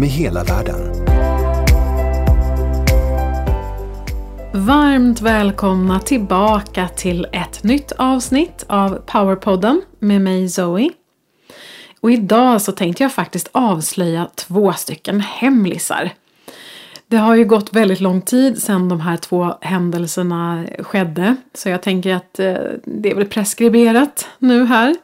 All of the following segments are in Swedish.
med hela världen. Varmt välkomna tillbaka till ett nytt avsnitt av Powerpodden med mig Zoe. Och idag så tänkte jag faktiskt avslöja två stycken hemlisar. Det har ju gått väldigt lång tid sedan de här två händelserna skedde. Så jag tänker att eh, det är väl preskriberat nu här.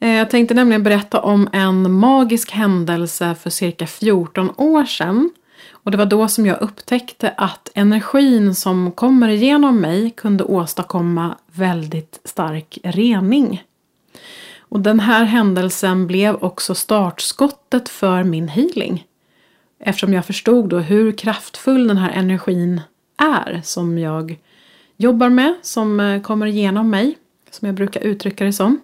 Eh, jag tänkte nämligen berätta om en magisk händelse för cirka 14 år sedan. Och det var då som jag upptäckte att energin som kommer igenom mig kunde åstadkomma väldigt stark rening. Och den här händelsen blev också startskottet för min healing. Eftersom jag förstod då hur kraftfull den här energin är som jag jobbar med, som eh, kommer igenom mig, som jag brukar uttrycka det som.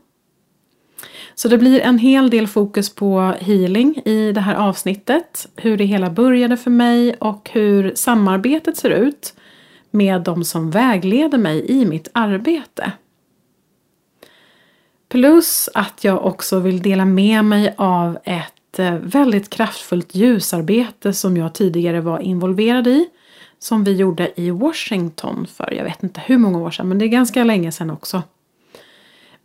Så det blir en hel del fokus på healing i det här avsnittet. Hur det hela började för mig och hur samarbetet ser ut med de som vägleder mig i mitt arbete. Plus att jag också vill dela med mig av ett eh, väldigt kraftfullt ljusarbete som jag tidigare var involverad i. Som vi gjorde i Washington för jag vet inte hur många år sedan men det är ganska länge sedan också.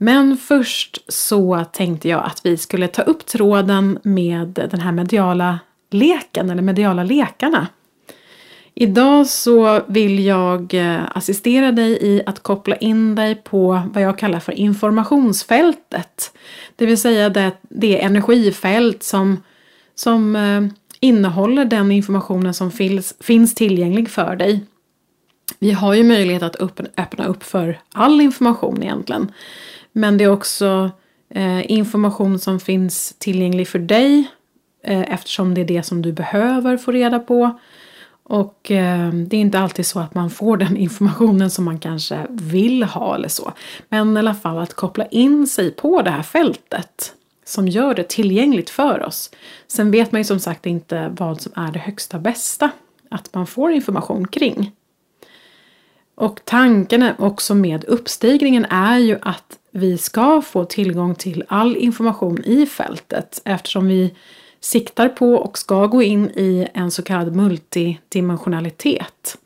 Men först så tänkte jag att vi skulle ta upp tråden med den här mediala leken eller mediala lekarna. Idag så vill jag eh, assistera dig i att koppla in dig på vad jag kallar för informationsfältet. Det vill säga det, det energifält som, som eh, innehåller den informationen som finns, finns tillgänglig för dig. Vi har ju möjlighet att öppna upp för all information egentligen. Men det är också eh, information som finns tillgänglig för dig eh, eftersom det är det som du behöver få reda på. Och eh, det är inte alltid så att man får den informationen som man kanske vill ha eller så. Men i alla fall att koppla in sig på det här fältet som gör det tillgängligt för oss. Sen vet man ju som sagt inte vad som är det högsta bästa att man får information kring. Och tanken också med uppstigningen är ju att vi ska få tillgång till all information i fältet eftersom vi siktar på och ska gå in i en så kallad multidimensionalitet.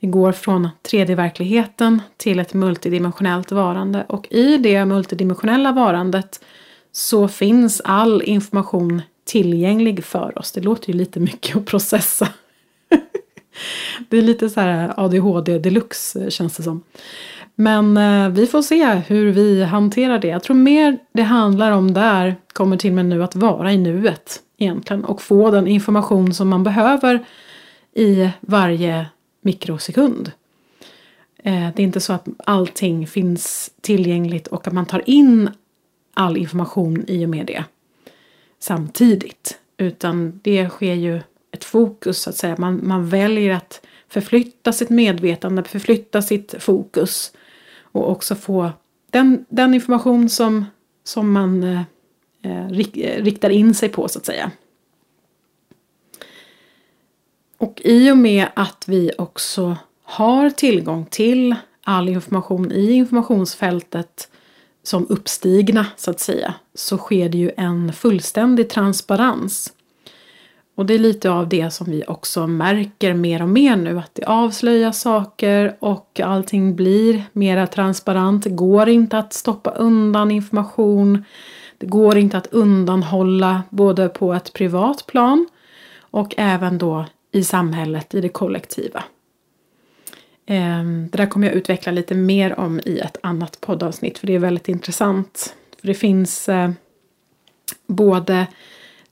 Vi går från 3D-verkligheten till ett multidimensionellt varande och i det multidimensionella varandet så finns all information tillgänglig för oss. Det låter ju lite mycket att processa. det är lite så här ADHD deluxe känns det som. Men eh, vi får se hur vi hanterar det. Jag tror mer det handlar om där, kommer till mig nu, att vara i nuet egentligen och få den information som man behöver i varje mikrosekund. Eh, det är inte så att allting finns tillgängligt och att man tar in all information i och med det samtidigt. Utan det sker ju ett fokus så att säga. Man, man väljer att förflytta sitt medvetande, förflytta sitt fokus och också få den, den information som, som man eh, eh, eh, riktar in sig på så att säga. Och i och med att vi också har tillgång till all information i informationsfältet som uppstigna så att säga så sker det ju en fullständig transparens. Och det är lite av det som vi också märker mer och mer nu att det avslöjas saker och allting blir mera transparent. Det går inte att stoppa undan information. Det går inte att undanhålla både på ett privat plan och även då i samhället, i det kollektiva. Ehm, det där kommer jag utveckla lite mer om i ett annat poddavsnitt för det är väldigt intressant. För det finns eh, både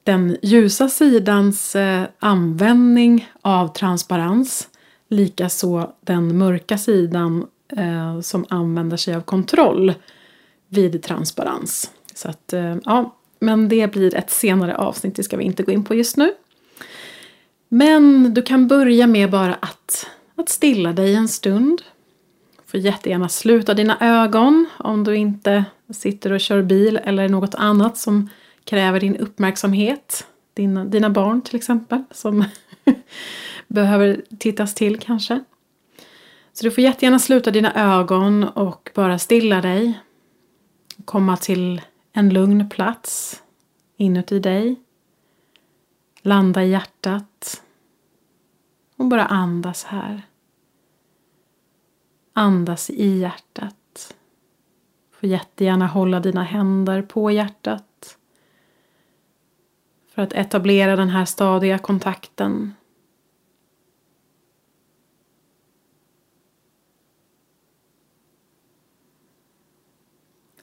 den ljusa sidans eh, användning av transparens likaså den mörka sidan eh, som använder sig av kontroll vid transparens. Så att, eh, ja, men det blir ett senare avsnitt, det ska vi inte gå in på just nu. Men du kan börja med bara att, att stilla dig en stund. Du får jättegärna sluta dina ögon om du inte sitter och kör bil eller något annat som kräver din uppmärksamhet. Dina, dina barn till exempel som behöver tittas till kanske. Så du får jättegärna sluta dina ögon och bara stilla dig. Komma till en lugn plats inuti dig. Landa i hjärtat. Och bara andas här. Andas i hjärtat. Du får jättegärna hålla dina händer på hjärtat. För att etablera den här stadiga kontakten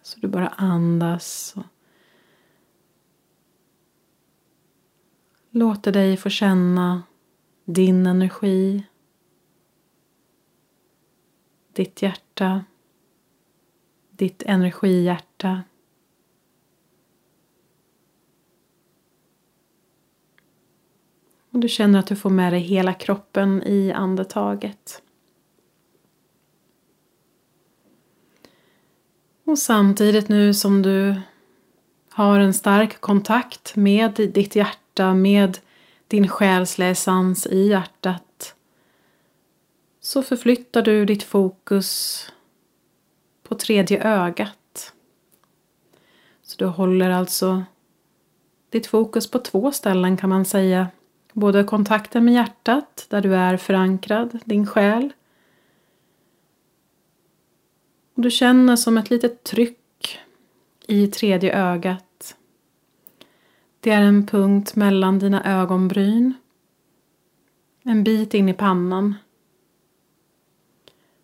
Så du bara andas. Och låter dig få känna din energi. Ditt hjärta. Ditt energihjärta. Och du känner att du får med dig hela kroppen i andetaget. Och samtidigt nu som du har en stark kontakt med ditt hjärta, med din själsliga essens i hjärtat så förflyttar du ditt fokus på tredje ögat. Så du håller alltså ditt fokus på två ställen kan man säga. Både kontakten med hjärtat, där du är förankrad, din själ, och du känner som ett litet tryck i tredje ögat. Det är en punkt mellan dina ögonbryn. En bit in i pannan.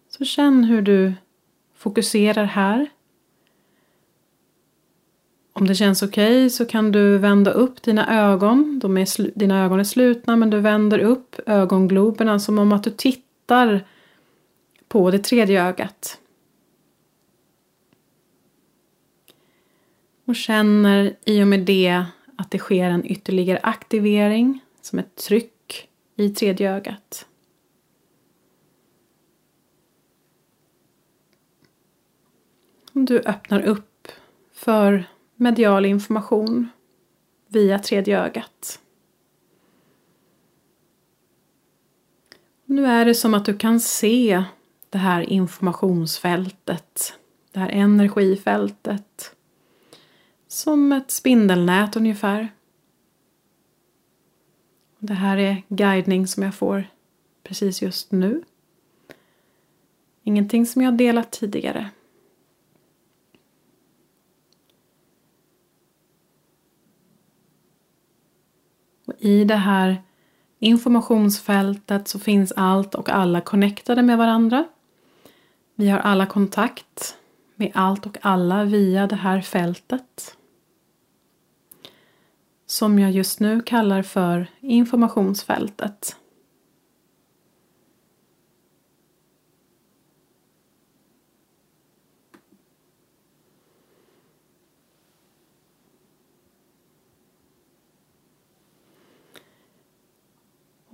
Så känn hur du fokuserar här. Om det känns okej okay, så kan du vända upp dina ögon. De är dina ögon är slutna men du vänder upp ögongloberna som om att du tittar på det tredje ögat. Och känner i och med det att det sker en ytterligare aktivering som ett tryck i tredje ögat. Du öppnar upp för medial information via tredje ögat. Nu är det som att du kan se det här informationsfältet, det här energifältet som ett spindelnät ungefär. Det här är guidning som jag får precis just nu. Ingenting som jag delat tidigare. I det här informationsfältet så finns allt och alla connectade med varandra. Vi har alla kontakt med allt och alla via det här fältet som jag just nu kallar för informationsfältet.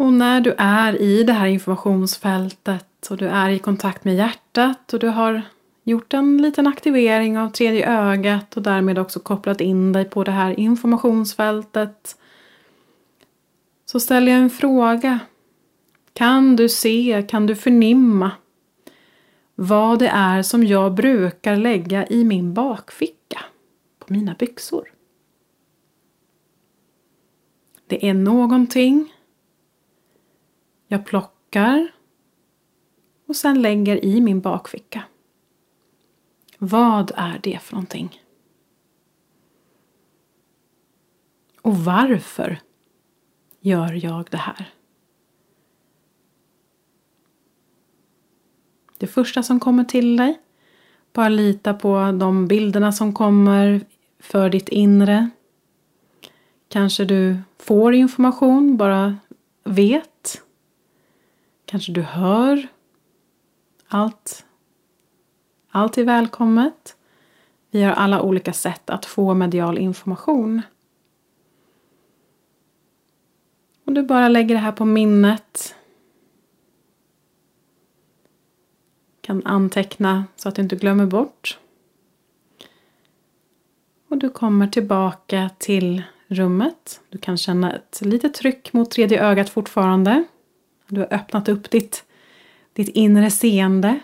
Och när du är i det här informationsfältet och du är i kontakt med hjärtat och du har gjort en liten aktivering av tredje ögat och därmed också kopplat in dig på det här informationsfältet. Så ställer jag en fråga. Kan du se, kan du förnimma vad det är som jag brukar lägga i min bakficka på mina byxor? Det är någonting jag plockar och sen lägger i min bakficka. Vad är det för någonting? Och varför gör jag det här? Det första som kommer till dig, bara lita på de bilderna som kommer för ditt inre. Kanske du får information, bara vet. Kanske du hör. Allt allt är välkommet. Vi har alla olika sätt att få medial information. Och du bara lägger det här på minnet. Kan anteckna så att du inte glömmer bort. Och du kommer tillbaka till rummet. Du kan känna ett litet tryck mot tredje ögat fortfarande. Du har öppnat upp ditt, ditt inre seende.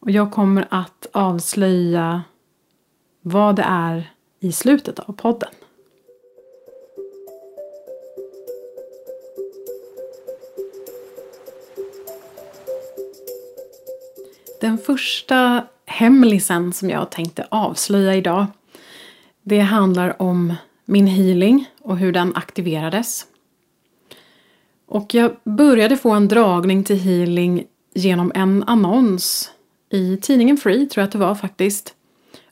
Och jag kommer att avslöja vad det är i slutet av podden. Den första hemlisen som jag tänkte avslöja idag det handlar om min healing och hur den aktiverades. Och jag började få en dragning till healing genom en annons i tidningen Free, tror jag att det var faktiskt,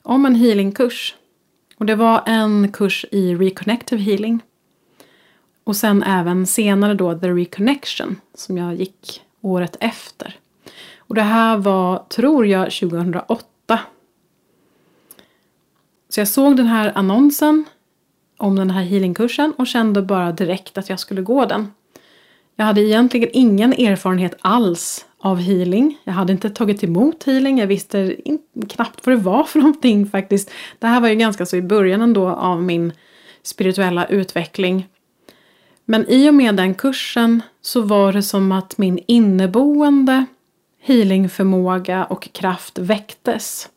om en healingkurs. Och det var en kurs i Reconnective Healing. Och sen även senare då The Reconnection som jag gick året efter. Och det här var, tror jag, 2008. Så jag såg den här annonsen om den här healingkursen och kände bara direkt att jag skulle gå den. Jag hade egentligen ingen erfarenhet alls av healing. Jag hade inte tagit emot healing. Jag visste knappt vad det var för någonting faktiskt. Det här var ju ganska så i början ändå av min spirituella utveckling. Men i och med den kursen så var det som att min inneboende healingförmåga och kraft väcktes.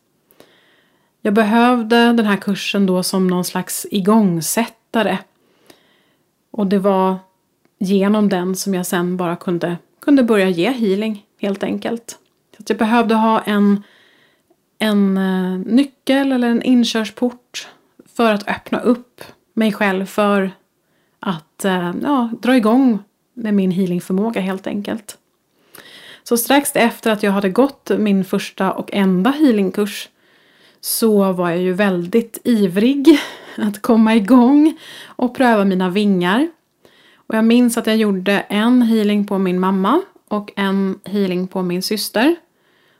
Jag behövde den här kursen då som någon slags igångsättare. Och det var genom den som jag sen bara kunde, kunde börja ge healing helt enkelt. Så jag behövde ha en, en eh, nyckel eller en inkörsport för att öppna upp mig själv för att eh, ja, dra igång med min healingförmåga helt enkelt. Så strax efter att jag hade gått min första och enda healingkurs så var jag ju väldigt ivrig att komma igång och pröva mina vingar. Och jag minns att jag gjorde en healing på min mamma och en healing på min syster.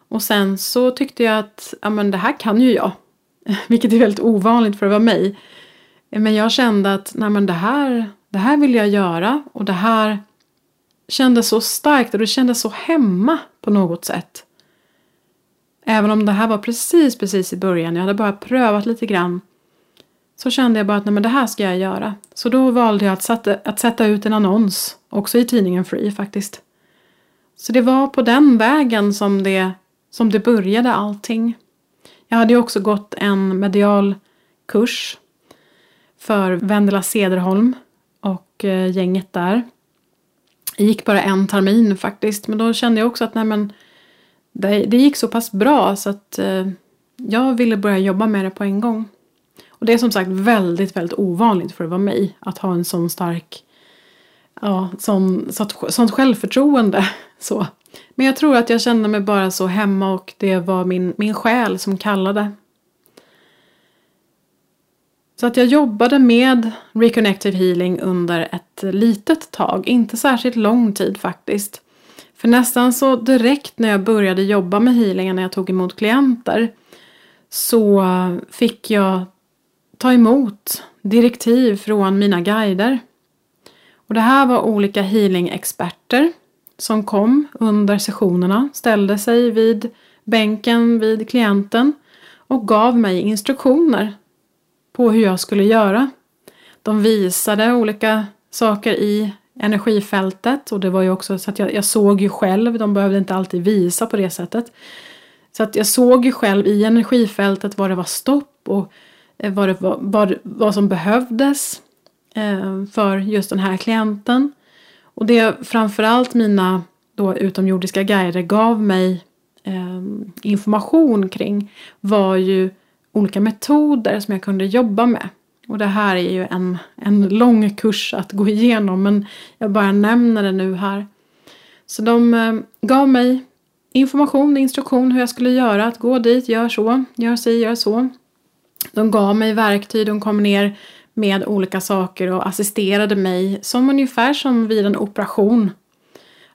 Och sen så tyckte jag att ja, men det här kan ju jag. Vilket är väldigt ovanligt för att vara mig. Men jag kände att nej, men det, här, det här vill jag göra och det här kändes så starkt och det kändes så hemma på något sätt. Även om det här var precis, precis i början, jag hade bara prövat lite grann. Så kände jag bara att nej, men det här ska jag göra. Så då valde jag att sätta, att sätta ut en annons, också i tidningen Free faktiskt. Så det var på den vägen som det, som det började allting. Jag hade ju också gått en medial kurs för Vendela Cederholm och eh, gänget där. Det gick bara en termin faktiskt, men då kände jag också att nej men det, det gick så pass bra så att eh, jag ville börja jobba med det på en gång. Och det är som sagt väldigt, väldigt ovanligt för att vara mig att ha en sån stark, ja, sån, sånt, sånt självförtroende. Så. Men jag tror att jag kände mig bara så hemma och det var min, min själ som kallade. Så att jag jobbade med Reconnective Healing under ett litet tag, inte särskilt lång tid faktiskt. För nästan så direkt när jag började jobba med healingen, när jag tog emot klienter, så fick jag ta emot direktiv från mina guider. Och det här var olika healing-experter som kom under sessionerna, ställde sig vid bänken vid klienten och gav mig instruktioner på hur jag skulle göra. De visade olika saker i energifältet och det var ju också så att jag, jag såg ju själv, de behövde inte alltid visa på det sättet. Så att jag såg ju själv i energifältet vad det var stopp och Eh, vad, det vad, vad som behövdes eh, för just den här klienten. Och det framförallt mina då utomjordiska guider gav mig eh, information kring var ju olika metoder som jag kunde jobba med. Och det här är ju en, en lång kurs att gå igenom men jag bara nämner det nu här. Så de eh, gav mig information, instruktion hur jag skulle göra. Att gå dit, gör så, gör si, gör så. De gav mig verktyg, de kom ner med olika saker och assisterade mig som ungefär som vid en operation.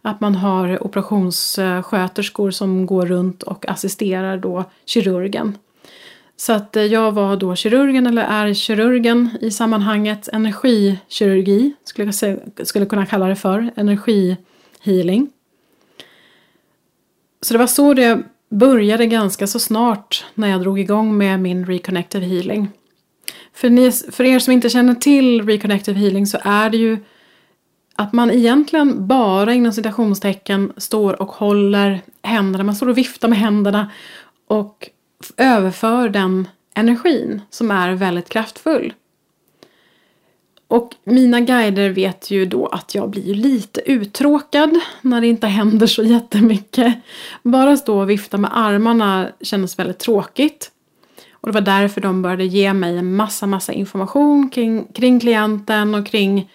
Att man har operationssköterskor som går runt och assisterar då kirurgen. Så att eh, jag var då kirurgen, eller är kirurgen i sammanhanget. Energikirurgi skulle jag säga, skulle kunna kalla det för. Energihealing. Så det var så det började ganska så snart när jag drog igång med min Reconnective Healing. För, ni, för er som inte känner till Reconnective Healing så är det ju att man egentligen bara inom citationstecken står och håller händerna, man står och viftar med händerna och överför den energin som är väldigt kraftfull. Och mina guider vet ju då att jag blir lite uttråkad när det inte händer så jättemycket. Bara stå och vifta med armarna kändes väldigt tråkigt. Och det var därför de började ge mig en massa, massa information kring, kring klienten och kring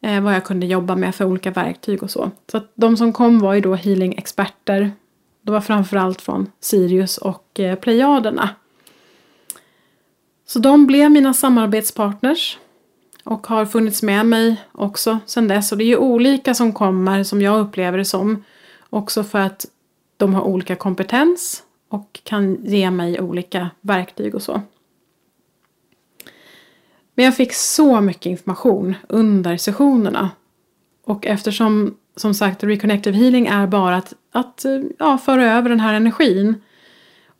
eh, vad jag kunde jobba med för olika verktyg och så. Så att de som kom var ju då healing-experter. De var framförallt från Sirius och eh, Plejaderna. Så de blev mina samarbetspartners och har funnits med mig också sedan dess. Och det är ju olika som kommer som jag upplever det som. Också för att de har olika kompetens och kan ge mig olika verktyg och så. Men jag fick så mycket information under sessionerna. Och eftersom som sagt Reconnective Healing är bara att, att ja, föra över den här energin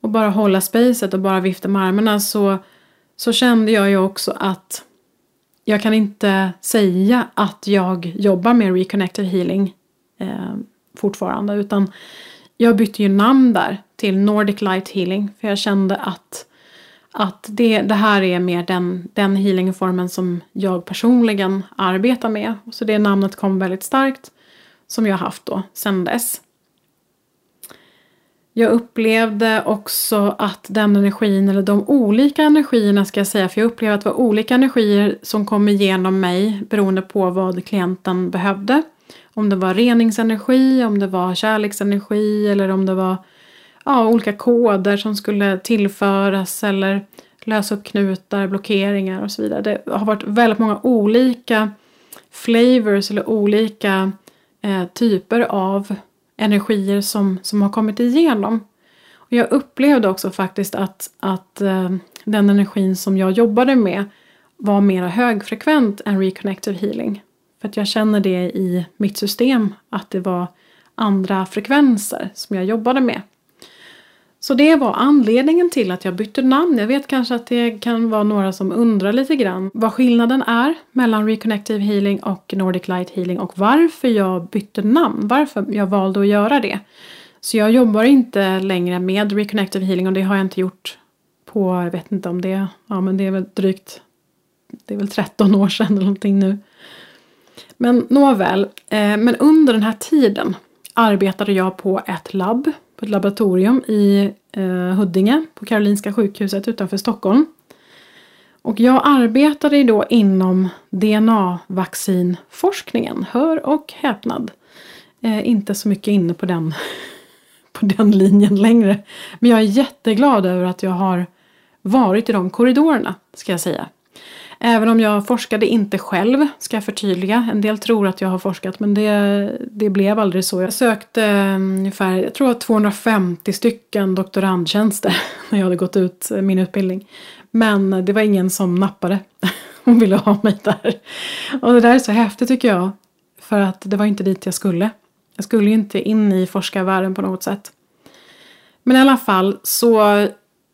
och bara hålla spacet och bara vifta med armarna så, så kände jag ju också att jag kan inte säga att jag jobbar med reconnected Healing eh, fortfarande utan jag bytte ju namn där till Nordic Light Healing för jag kände att, att det, det här är mer den, den healingformen som jag personligen arbetar med. Så det namnet kom väldigt starkt som jag haft då sedan dess. Jag upplevde också att den energin, eller de olika energierna ska jag säga, för jag upplevde att det var olika energier som kom igenom mig beroende på vad klienten behövde. Om det var reningsenergi, om det var kärleksenergi eller om det var ja, olika koder som skulle tillföras eller lösa upp knutar, blockeringar och så vidare. Det har varit väldigt många olika flavors eller olika eh, typer av energier som, som har kommit igenom. Och jag upplevde också faktiskt att, att eh, den energin som jag jobbade med var mer högfrekvent än reconnective healing. För att jag känner det i mitt system att det var andra frekvenser som jag jobbade med. Så det var anledningen till att jag bytte namn. Jag vet kanske att det kan vara några som undrar lite grann vad skillnaden är mellan Reconnective Healing och Nordic Light Healing och varför jag bytte namn. Varför jag valde att göra det. Så jag jobbar inte längre med Reconnective Healing och det har jag inte gjort på, jag vet inte om det, ja men det är väl drygt, det är väl 13 år sedan eller någonting nu. Men nåväl, eh, men under den här tiden arbetade jag på ett labb på ett laboratorium i eh, Huddinge på Karolinska sjukhuset utanför Stockholm. Och jag arbetade då inom DNA-vaccinforskningen. Hör och häpnad. Eh, inte så mycket inne på den, på den linjen längre. Men jag är jätteglad över att jag har varit i de korridorerna, ska jag säga. Även om jag forskade inte själv, ska jag förtydliga. En del tror att jag har forskat men det, det blev aldrig så. Jag sökte eh, ungefär, jag tror 250 stycken doktorandtjänster när jag hade gått ut eh, min utbildning. Men det var ingen som nappade och ville ha mig där. Och det där är så häftigt tycker jag. För att det var inte dit jag skulle. Jag skulle ju inte in i forskarvärlden på något sätt. Men i alla fall så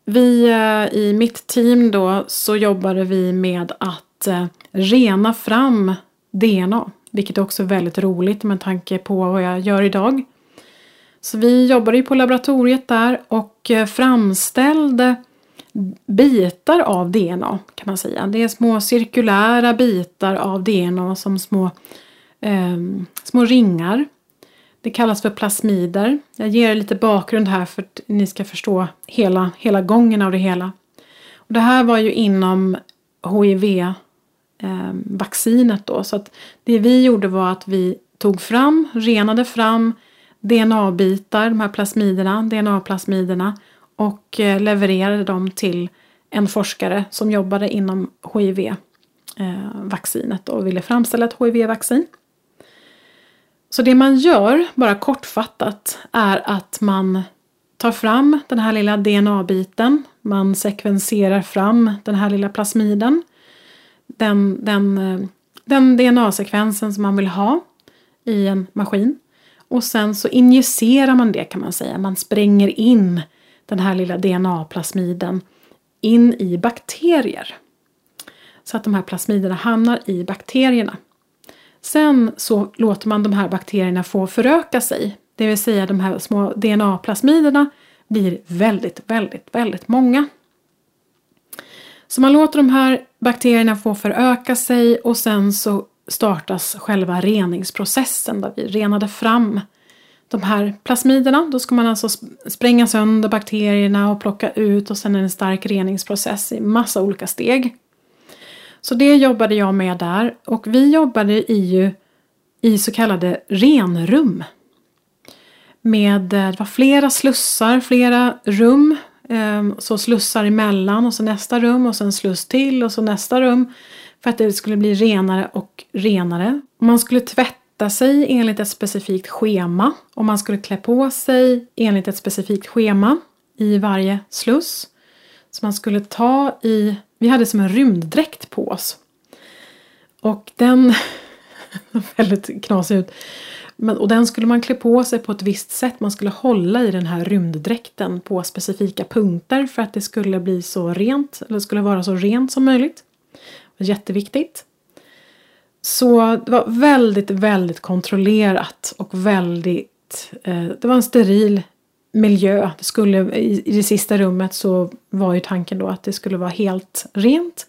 vi eh, i mitt team då så jobbade vi med att eh, rena fram DNA. Vilket också är väldigt roligt med tanke på vad jag gör idag. Så vi jobbade ju på laboratoriet där och eh, framställde bitar av DNA kan man säga. Det är små cirkulära bitar av DNA som små, eh, små ringar. Det kallas för plasmider. Jag ger er lite bakgrund här för att ni ska förstå hela, hela gången av det hela. Och det här var ju inom HIV-vaccinet ehm, då. Så att det vi gjorde var att vi tog fram, renade fram DNA-bitar, de här plasmiderna, DNA-plasmiderna och eh, levererade dem till en forskare som jobbade inom HIV-vaccinet eh, och ville framställa ett HIV-vaccin. Så det man gör, bara kortfattat, är att man tar fram den här lilla DNA-biten. Man sekvenserar fram den här lilla plasmiden. Den, den, eh, den DNA-sekvensen som man vill ha i en maskin. Och sen så injicerar man det kan man säga. Man spränger in den här lilla DNA-plasmiden in i bakterier. Så att de här plasmiderna hamnar i bakterierna. Sen så låter man de här bakterierna få föröka sig. Det vill säga de här små DNA-plasmiderna blir väldigt, väldigt, väldigt många. Så man låter de här bakterierna få föröka sig och sen så startas själva reningsprocessen där vi renade fram de här plasmiderna. Då ska man alltså spränga sönder bakterierna och plocka ut och sen är det en stark reningsprocess i massa olika steg. Så det jobbade jag med där och vi jobbade i, i så kallade renrum. Med, eh, det var flera slussar, flera rum. Ehm, så slussar emellan och så nästa rum och sen sluss till och så nästa rum. För att det skulle bli renare och renare. Man skulle tvätta sig enligt ett specifikt schema och man skulle klä på sig enligt ett specifikt schema i varje sluss. Så man skulle ta i, vi hade som en rymddräkt på oss. Och den, väldigt knasig ut. Men, och den skulle man klä på sig på ett visst sätt. Man skulle hålla i den här rymddräkten på specifika punkter för att det skulle bli så rent, eller skulle vara så rent som möjligt. Det var jätteviktigt. Så det var väldigt, väldigt kontrollerat och väldigt... Eh, det var en steril miljö. Det skulle, i, det sista rummet så var ju tanken då att det skulle vara helt rent.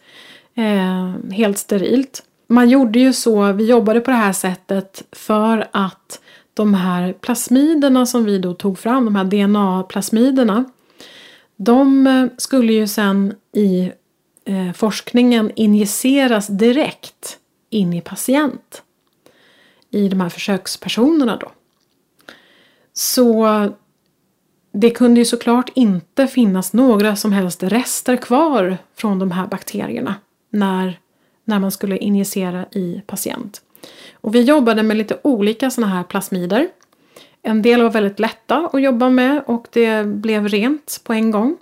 Eh, helt sterilt. Man gjorde ju så, vi jobbade på det här sättet för att de här plasmiderna som vi då tog fram, de här DNA-plasmiderna, de eh, skulle ju sen i eh, forskningen injiceras direkt in i patient. I de här försökspersonerna då. Så det kunde ju såklart inte finnas några som helst rester kvar från de här bakterierna när, när man skulle injicera i patient. Och vi jobbade med lite olika sådana här plasmider. En del var väldigt lätta att jobba med och det blev rent på en gång.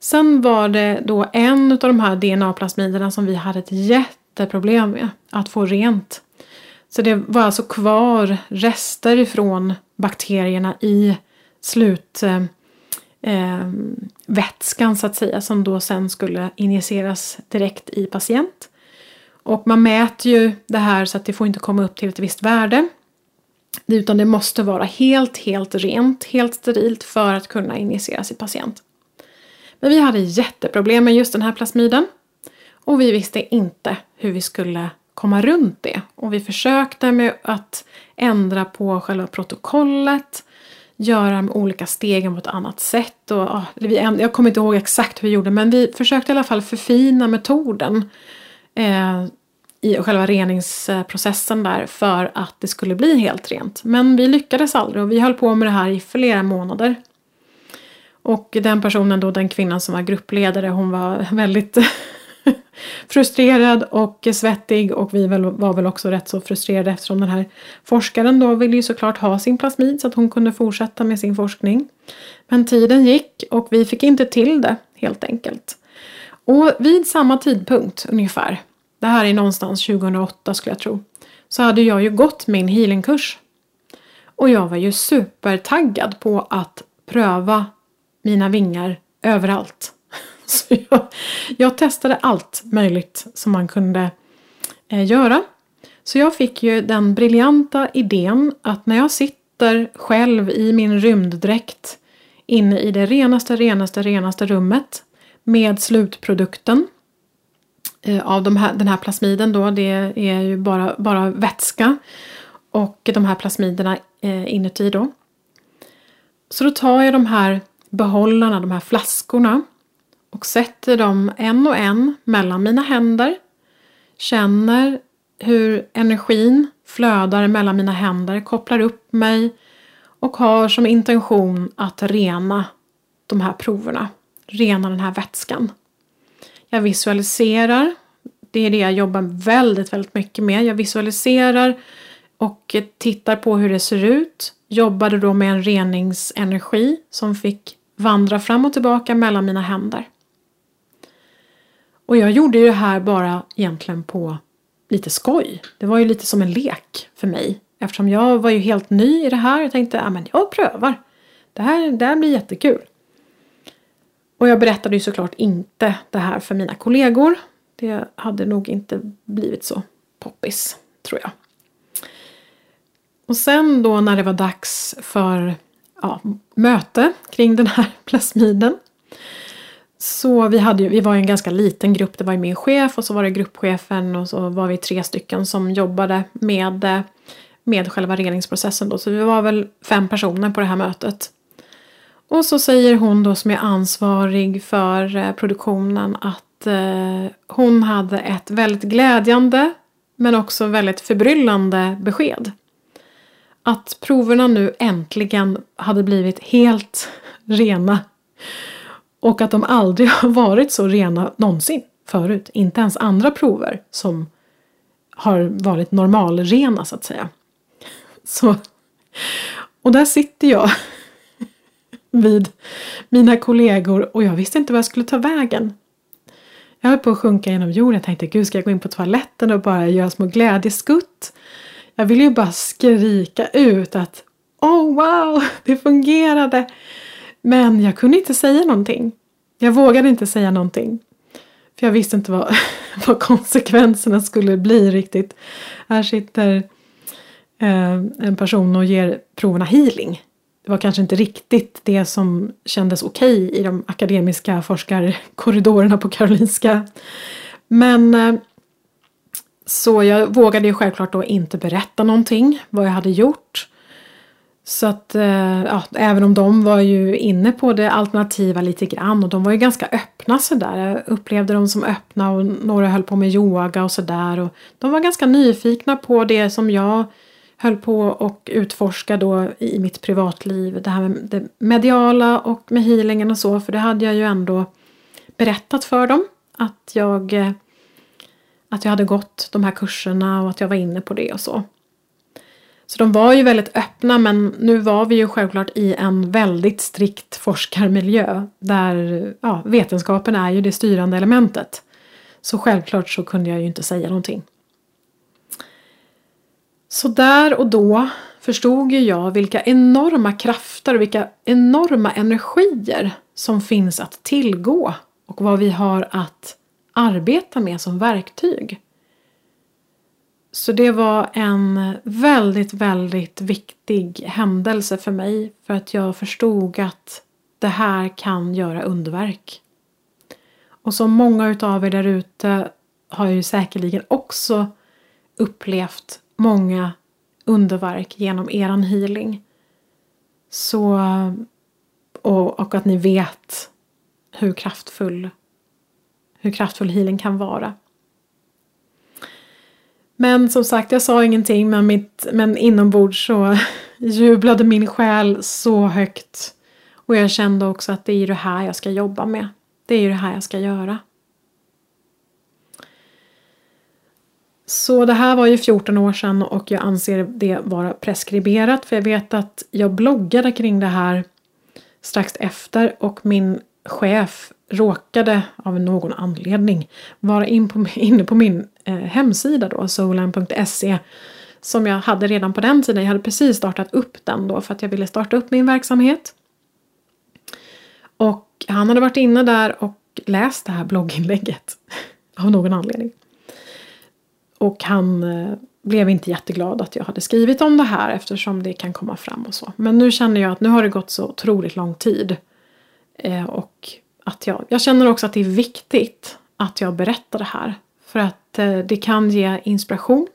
Sen var det då en av de här DNA-plasmiderna som vi hade ett jätteproblem med att få rent. Så det var alltså kvar rester ifrån bakterierna i slutvätskan eh, eh så att säga som då sen skulle injiceras direkt i patient. Och man mäter ju det här så att det får inte komma upp till ett visst värde. Utan det måste vara helt, helt rent, helt sterilt för att kunna injiceras i patient. Men vi hade jätteproblem med just den här plasmiden. Och vi visste inte hur vi skulle komma runt det. Och vi försökte med att ändra på själva protokollet göra de olika stegen på ett annat sätt. Och, ah, ja, vi, jag kommer inte ihåg exakt hur vi gjorde men vi försökte i alla fall förfina metoden eh, i själva reningsprocessen där för att det skulle bli helt rent. Men vi lyckades aldrig och vi höll på med det här i flera månader. Och den personen då, den kvinnan som var gruppledare, hon var väldigt frustrerad och svettig och vi var väl också rätt så frustrerade eftersom den här forskaren då ville ju såklart ha sin plasmid så att hon kunde fortsätta med sin forskning. Men tiden gick och vi fick inte till det helt enkelt. Och vid samma tidpunkt ungefär, det här är någonstans 2008 skulle jag tro, så hade jag ju gått min healingkurs. Och jag var ju supertaggad på att pröva mina vingar överallt. Så jag, jag, testade allt möjligt som man kunde eh, göra. Så jag fick ju den briljanta idén att när jag sitter själv i min rymddräkt inne i det renaste, renaste, renaste rummet med slutprodukten eh, av de här, den här plasmiden då, det är ju bara, bara vätska och de här plasmiderna eh, inuti då. Så då tar jag de här behållarna, de här flaskorna och sätter dem en och en mellan mina händer. Känner hur energin flödar mellan mina händer, kopplar upp mig och har som intention att rena de här proverna. Rena den här vätskan. Jag visualiserar. Det är det jag jobbar väldigt, väldigt mycket med. Jag visualiserar och tittar på hur det ser ut. Jobbade då med en reningsenergi som fick vandra fram och tillbaka mellan mina händer. Och jag gjorde ju det här bara egentligen på lite skoj. Det var ju lite som en lek för mig. Eftersom jag var ju helt ny i det här. och tänkte, att jag prövar. Det här, det här blir jättekul. Och jag berättade ju såklart inte det här för mina kollegor. Det hade nog inte blivit så poppis, tror jag. Och sen då när det var dags för ja, möte kring den här plasmiden. Så vi, hade ju, vi var en ganska liten grupp. Det var ju min chef och så var det gruppchefen och så var vi tre stycken som jobbade med, med själva reningsprocessen. Då. Så vi var väl fem personer på det här mötet. Och så säger hon då som är ansvarig för eh, produktionen att eh, hon hade ett väldigt glädjande men också väldigt förbryllande besked. Att proverna nu äntligen hade blivit helt rena. Och att de aldrig har varit så rena någonsin förut. Inte ens andra prover som har varit normalrena så att säga. Så, och där sitter jag vid mina kollegor och jag visste inte vad jag skulle ta vägen. Jag höll på att sjunka genom jorden. Jag tänkte, gud ska jag gå in på toaletten och bara göra små glädjeskutt? Jag ville ju bara skrika ut att Oh wow, det fungerade! Men jag kunde inte säga någonting. Jag vågade inte säga någonting. För jag visste inte vad, vad konsekvenserna skulle bli riktigt. Här sitter eh, en person och ger proverna healing det var kanske inte riktigt det som kändes okej okay i de akademiska forskarkorridorerna på Karolinska. Men eh, så jag vågade ju självklart då inte berätta någonting vad jag hade gjort. Så att eh, ja, även om de var ju inne på det alternativa lite grann och de var ju ganska öppna sådär. Jag upplevde dem som öppna och några höll på med yoga och sådär. de var ganska nyfikna på det som jag höll på och utforska då i mitt privatliv det här med det mediala och med healingen och så för det hade jag ju ändå berättat för dem att jag eh, att jag hade gått de här kurserna och att jag var inne på det och så. Så de var ju väldigt öppna men nu var vi ju självklart i en väldigt strikt forskarmiljö där ja, vetenskapen är ju det styrande elementet. Så självklart så kunde jag ju inte säga någonting. Så där och då förstod ju jag vilka enorma krafter och vilka enorma energier som finns att tillgå och vad vi har att arbeta med som verktyg. Så det var en väldigt, väldigt viktig händelse för mig för att jag förstod att det här kan göra underverk. Och som många utav er där ute har ju säkerligen också upplevt många underverk genom eran healing. Så, och, och att ni vet hur kraftfull, hur kraftfull healing kan vara. Men som sagt, jag sa ingenting men, mitt, men inombords så jublade min själ så högt. Och jag kände också att det är det här jag ska jobba med. Det är ju det här jag ska göra. Så det här var ju 14 år sedan och jag anser det vara preskriberat för jag vet att jag bloggade kring det här strax efter och min chef råkade av någon anledning vara in på, inne på min eh, hemsida då, solan.se som jag hade redan på den tiden. Jag hade precis startat upp den då för att jag ville starta upp min verksamhet. Och han hade varit inne där och läst det här blogginlägget av någon anledning. Och han eh, blev inte jätteglad att jag hade skrivit om det här eftersom det kan komma fram och så. Men nu känner jag att nu har det gått så otroligt lång tid. Eh, och att jag, jag känner också att det är viktigt att jag berättar det här. För att eh, det kan ge inspiration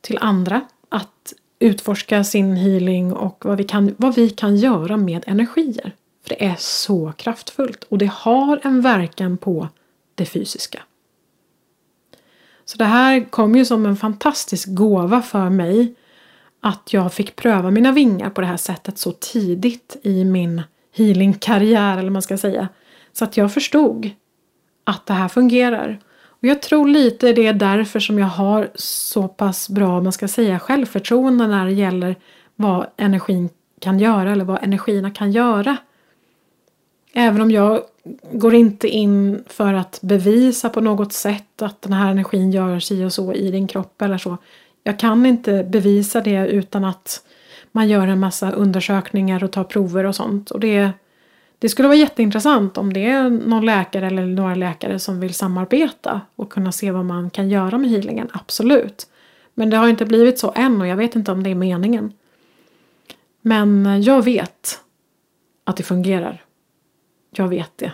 till andra att utforska sin healing och vad vi kan, vad vi kan göra med energier. För det är så kraftfullt och det har en verkan på det fysiska. Så det här kom ju som en fantastisk gåva för mig. Att jag fick pröva mina vingar på det här sättet så tidigt i min healingkarriär eller man ska säga. Så att jag förstod att det här fungerar. Och jag tror lite det är därför som jag har så pass bra, man ska säga, självförtroende när det gäller vad energin kan göra eller vad energierna kan göra. Även om jag går inte in för att bevisa på något sätt att den här energin gör sig och så i din kropp eller så. Jag kan inte bevisa det utan att man gör en massa undersökningar och tar prover och sånt. Och det, det skulle vara jätteintressant om det är någon läkare eller några läkare som vill samarbeta och kunna se vad man kan göra med healingen, absolut. Men det har inte blivit så än och jag vet inte om det är meningen. Men jag vet att det fungerar. Jag vet det.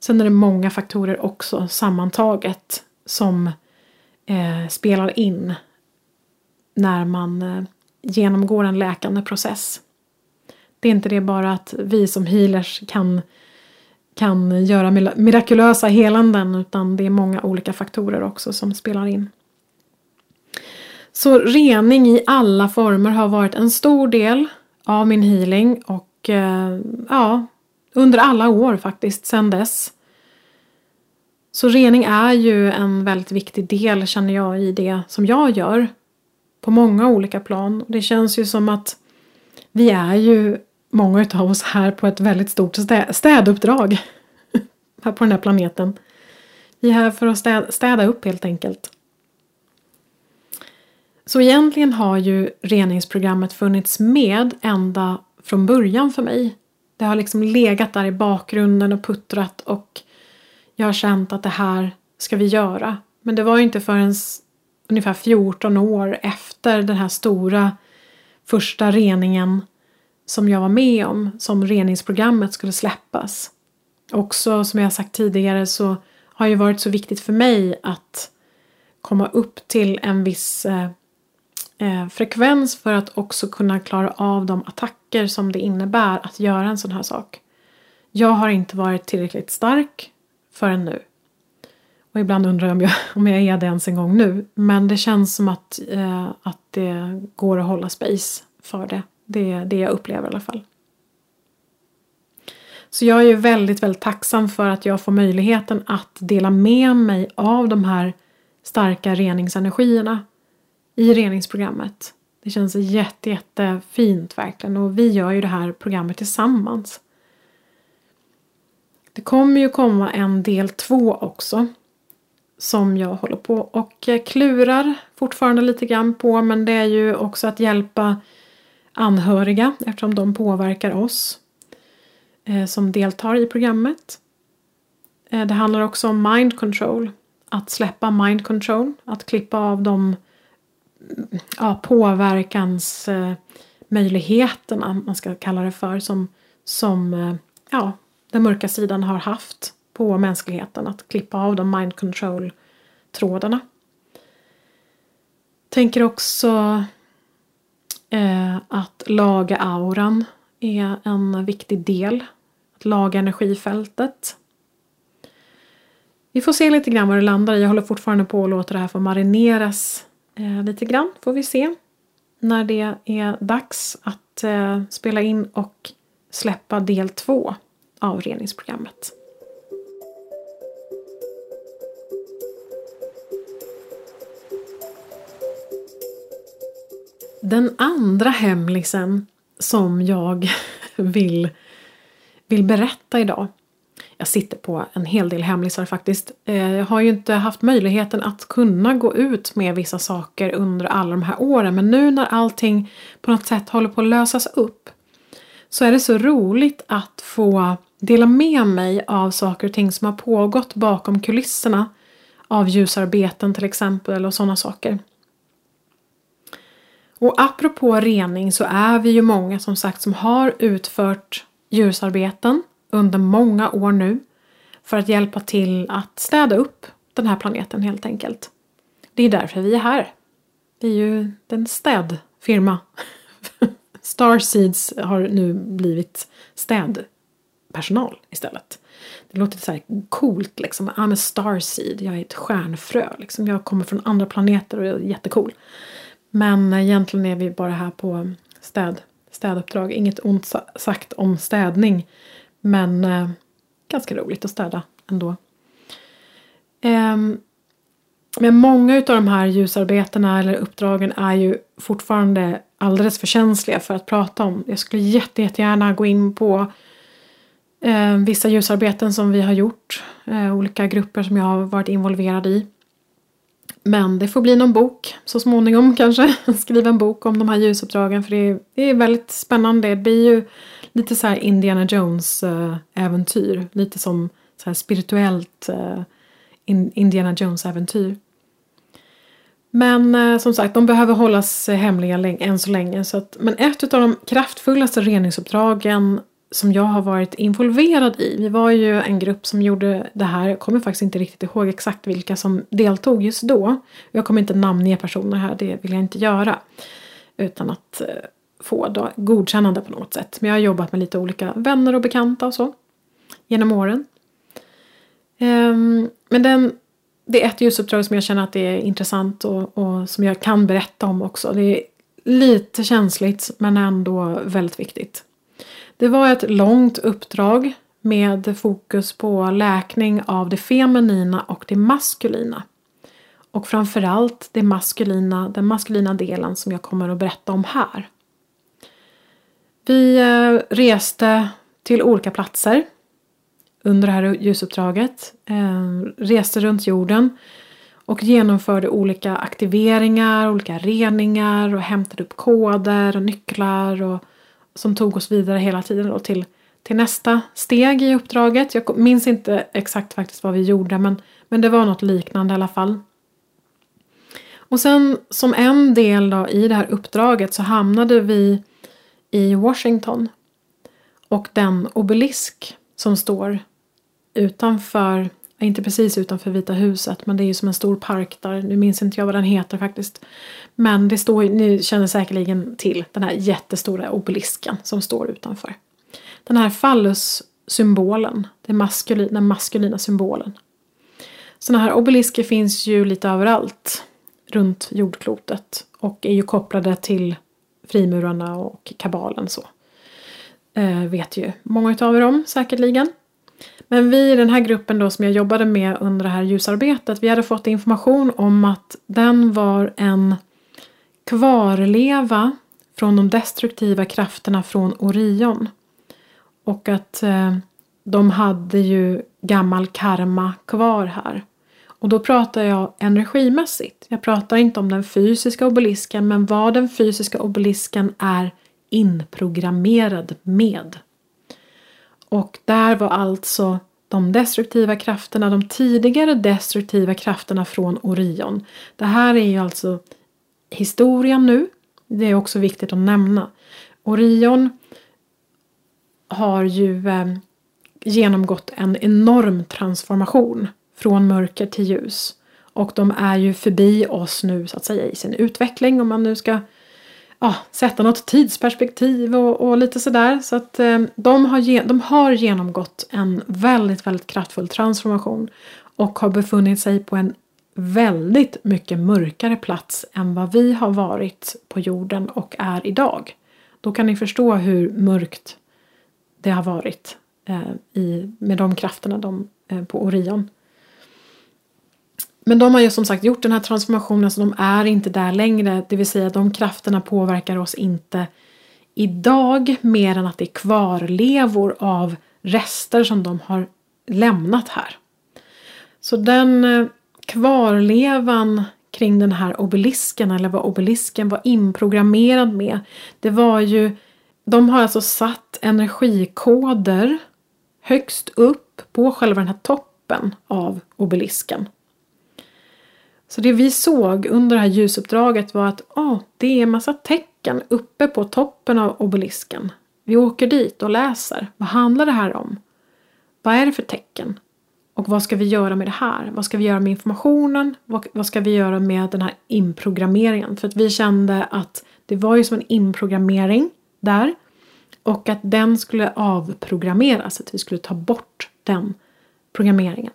Sen är det många faktorer också sammantaget som eh, spelar in när man eh, genomgår en läkande process. Det är inte det bara att vi som healers kan, kan göra mirakulösa helanden utan det är många olika faktorer också som spelar in. Så rening i alla former har varit en stor del av min healing och eh, ja, under alla år faktiskt sedan dess. Så rening är ju en väldigt viktig del känner jag i det som jag gör. På många olika plan. Det känns ju som att vi är ju många av oss här på ett väldigt stort städuppdrag. här på den här planeten. Vi är här för att städa upp helt enkelt. Så egentligen har ju reningsprogrammet funnits med ända från början för mig. Det har liksom legat där i bakgrunden och puttrat och jag har känt att det här ska vi göra. Men det var ju inte förrän ungefär 14 år efter den här stora första reningen som jag var med om som reningsprogrammet skulle släppas. Också som jag sagt tidigare så har det varit så viktigt för mig att komma upp till en viss eh, eh, frekvens för att också kunna klara av de attacker som det innebär att göra en sån här sak. Jag har inte varit tillräckligt stark förrän nu. Och ibland undrar jag om jag, om jag är det ens en gång nu. Men det känns som att, eh, att det går att hålla space för det. Det är det jag upplever i alla fall. Så jag är ju väldigt, väldigt tacksam för att jag får möjligheten att dela med mig av de här starka reningsenergierna i reningsprogrammet. Det känns jätte, jättefint verkligen och vi gör ju det här programmet tillsammans. Det kommer ju komma en del två också som jag håller på och klurar fortfarande lite grann på men det är ju också att hjälpa anhöriga eftersom de påverkar oss eh, som deltar i programmet. Eh, det handlar också om mind control. Att släppa mind control, att klippa av de ja, påverkansmöjligheterna, eh, man ska kalla det för, som, som ja, den mörka sidan har haft på mänskligheten. Att klippa av de mind control-trådarna. Tänker också eh, att laga auran är en viktig del. Att laga energifältet. Vi får se lite grann vad det landar i. Jag håller fortfarande på att låta det här få marineras eh, lite grann. Får vi se när det är dags att eh, spela in och släppa del två av reningsprogrammet. Den andra hemlisen som jag vill, vill berätta idag. Jag sitter på en hel del hemlisar faktiskt. Eh, jag har ju inte haft möjligheten att kunna gå ut med vissa saker under alla de här åren men nu när allting på något sätt håller på att lösas upp så är det så roligt att få dela med mig av saker och ting som har pågått bakom kulisserna av ljusarbeten till exempel och sådana saker. Och apropå rening så är vi ju många som sagt som har utfört ljusarbeten under många år nu för att hjälpa till att städa upp den här planeten helt enkelt. Det är därför vi är här. Vi är ju en städfirma. Starseeds har nu blivit städpersonal istället. Det låter så här coolt liksom. I'm a starseed. Jag är ett stjärnfrö. Liksom. Jag kommer från andra planeter och är jättecool. Men egentligen är vi bara här på städ, städuppdrag. Inget ont sagt om städning. Men eh, ganska roligt att städa ändå. Eh, men många av de här ljusarbetena eller uppdragen är ju fortfarande alldeles för känsliga för att prata om. Jag skulle jätte, jättegärna gå in på eh, vissa ljusarbeten som vi har gjort. Eh, olika grupper som jag har varit involverad i. Men det får bli någon bok så småningom kanske. Skriva en bok om de här ljusuppdragen för det är, det är väldigt spännande. Det blir ju lite så här Indiana Jones eh, äventyr. Lite som så här spirituellt eh, Indiana Jones äventyr. Men eh, som sagt, de behöver hållas hemliga än så länge. Så att, men ett av de kraftfullaste reningsuppdragen som jag har varit involverad i. Vi var ju en grupp som gjorde det här. Jag kommer faktiskt inte riktigt ihåg exakt vilka som deltog just då. Jag kommer inte namnge personer här, det vill jag inte göra. Utan att eh, få då godkännande på något sätt. Men jag har jobbat med lite olika vänner och bekanta och så. Genom åren. Um, men den, det är ett ljusuppdrag som jag känner att det är intressant och, och som jag kan berätta om också. Det är lite känsligt men ändå väldigt viktigt. Det var ett långt uppdrag med fokus på läkning av det feminina och det maskulina. Och framförallt det maskulina, den maskulina delen som jag kommer att berätta om här. Vi eh, reste till olika platser under det här ljusuppdraget. Eh, reste runt jorden och genomförde olika aktiveringar, olika reningar och hämtade upp koder och nycklar och som tog oss vidare hela tiden då till, till nästa steg i uppdraget. Jag minns inte exakt faktiskt vad vi gjorde men, men det var något liknande i alla fall. Och sen som en del då i det här uppdraget så hamnade vi i Washington. Och den obelisk som står utanför, inte precis utanför Vita huset men det är ju som en stor park där, nu minns inte jag vad den heter faktiskt. Men det står, ni känner säkerligen till den här jättestora obelisken som står utanför. Den här fallussymbolen, den maskulina, den maskulina symbolen. Sådana här obelisker finns ju lite överallt runt jordklotet och är ju kopplade till frimurarna och kabalen så. Eh, vet ju många av er om säkerligen. Men vi i den här gruppen då som jag jobbade med under det här ljusarbetet, vi hade fått information om att den var en kvarleva från de destruktiva krafterna från Orion. Och att eh, de hade ju gammal karma kvar här. Och då pratar jag energimässigt. Jag pratar inte om den fysiska obelisken men vad den fysiska obelisken är inprogrammerad med. Och där var alltså de destruktiva krafterna, de tidigare destruktiva krafterna från Orion. Det här är ju alltså historien nu. Det är också viktigt att nämna. Orion har ju eh, genomgått en enorm transformation från mörker till ljus. Och de är ju förbi oss nu så att säga i sin utveckling om man nu ska ja, sätta något tidsperspektiv och, och lite sådär. Så att eh, de, har, de har genomgått en väldigt, väldigt kraftfull transformation och har befunnit sig på en väldigt mycket mörkare plats än vad vi har varit på jorden och är idag. Då kan ni förstå hur mörkt det har varit eh, i, med de krafterna de, eh, på Orion. Men de har ju som sagt gjort den här transformationen så de är inte där längre. Det vill säga de krafterna påverkar oss inte idag mer än att det är kvarlevor av rester som de har lämnat här. Så den eh, kvarlevan kring den här obelisken eller vad obelisken var inprogrammerad med. Det var ju, de har alltså satt energikoder högst upp på själva den här toppen av obelisken. Så det vi såg under det här ljusuppdraget var att oh, det är en massa tecken uppe på toppen av obelisken. Vi åker dit och läser. Vad handlar det här om? Vad är det för tecken? Och vad ska vi göra med det här? Vad ska vi göra med informationen? Vad, vad ska vi göra med den här inprogrammeringen? För att vi kände att det var ju som en inprogrammering där. Och att den skulle avprogrammeras, att vi skulle ta bort den programmeringen.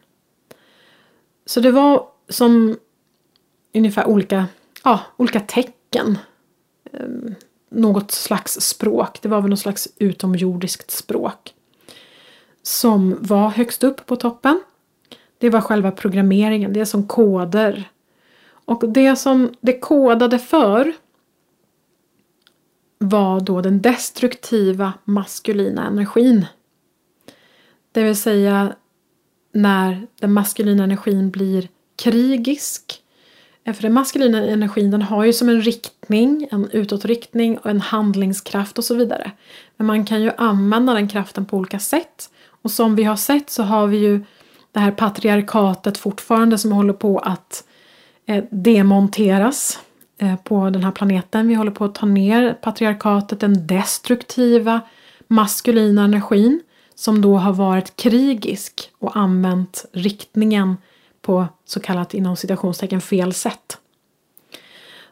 Så det var som ungefär olika, ja, olika tecken. Ehm, något slags språk, det var väl något slags utomjordiskt språk. Som var högst upp på toppen. Det var själva programmeringen, det är som koder. Och det som det kodade för var då den destruktiva maskulina energin. Det vill säga när den maskulina energin blir krigisk. För den maskulina energin den har ju som en riktning, en utåtriktning och en handlingskraft och så vidare. Men man kan ju använda den kraften på olika sätt. Och som vi har sett så har vi ju det här patriarkatet fortfarande som håller på att eh, demonteras eh, på den här planeten. Vi håller på att ta ner patriarkatet, den destruktiva maskulina energin som då har varit krigisk och använt riktningen på så kallat inom citationstecken fel sätt.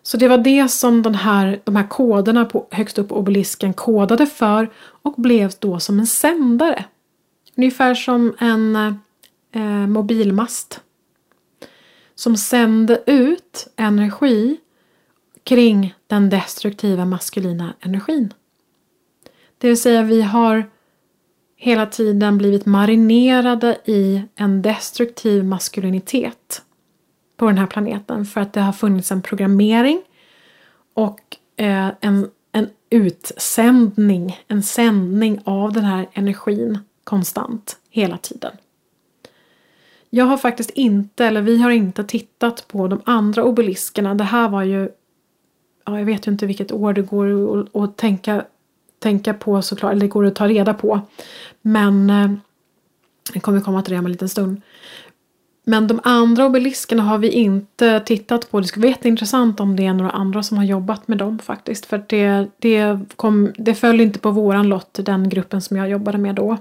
Så det var det som den här, de här koderna på, högst upp på obelisken kodade för och blev då som en sändare. Ungefär som en eh, mobilmast. Som sände ut energi kring den destruktiva maskulina energin. Det vill säga vi har hela tiden blivit marinerade i en destruktiv maskulinitet på den här planeten för att det har funnits en programmering och eh, en, en utsändning, en sändning av den här energin konstant hela tiden. Jag har faktiskt inte, eller vi har inte tittat på de andra obeliskerna. Det här var ju, ja, jag vet ju inte vilket år det går att tänka tänka på såklart, eller det går att ta reda på. Men eh, jag kommer komma till det om en liten stund. Men de andra obeliskerna har vi inte tittat på. Det skulle vara jätteintressant om det är några andra som har jobbat med dem faktiskt. För det, det, kom, det föll inte på våran lott, den gruppen som jag jobbade med då.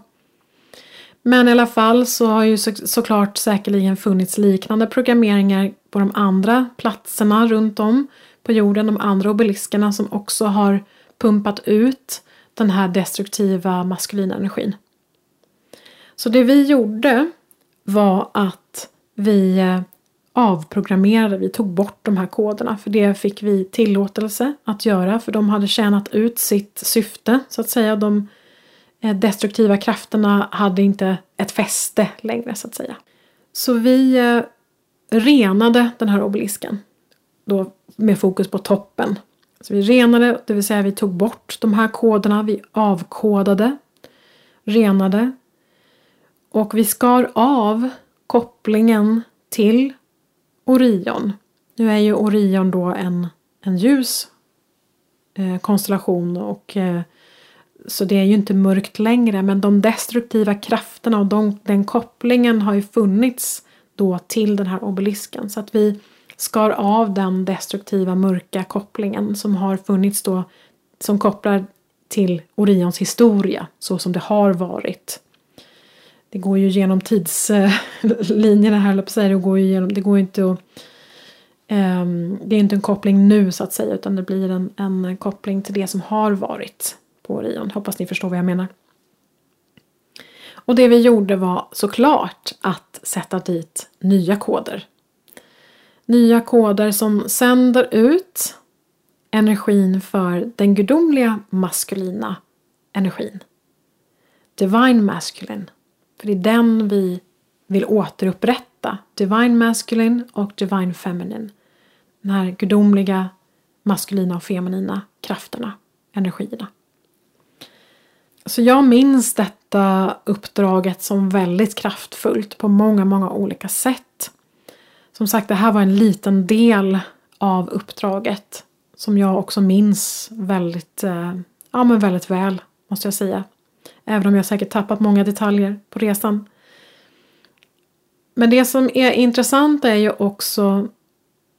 Men i alla fall så har ju så, såklart säkerligen funnits liknande programmeringar på de andra platserna runt om på jorden. De andra obeliskerna som också har pumpat ut den här destruktiva maskulina energin. Så det vi gjorde var att vi eh, avprogrammerade, vi tog bort de här koderna för det fick vi tillåtelse att göra för de hade tjänat ut sitt syfte så att säga. De eh, destruktiva krafterna hade inte ett fäste längre så att säga. Så vi eh, renade den här obelisken då med fokus på toppen så vi renade, det vill säga vi tog bort de här koderna, vi avkodade, renade. Och vi skar av kopplingen till Orion. Nu är ju Orion då en, en ljus eh, konstellation och eh, så det är ju inte mörkt längre. Men de destruktiva krafterna och de, den kopplingen har ju funnits då till den här obelisken. Så att vi skar av den destruktiva mörka kopplingen som har funnits då som kopplar till Orions historia så som det har varit. Det går ju genom tidslinjerna här, på säga. Det går ju genom, det går inte att um, det är inte en koppling nu så att säga utan det blir en, en koppling till det som har varit på Orion. Hoppas ni förstår vad jag menar. Och det vi gjorde var såklart att sätta dit nya koder nya koder som sänder ut energin för den gudomliga maskulina energin. Divine masculine. För det är den vi vill återupprätta. Divine masculine och divine feminine. De här gudomliga maskulina och feminina krafterna, energierna. Så jag minns detta uppdraget som väldigt kraftfullt på många, många olika sätt. Som sagt, det här var en liten del av uppdraget som jag också minns väldigt, eh, ja, men väldigt väl, måste jag säga. Även om jag säkert tappat många detaljer på resan. Men det som är intressant är ju också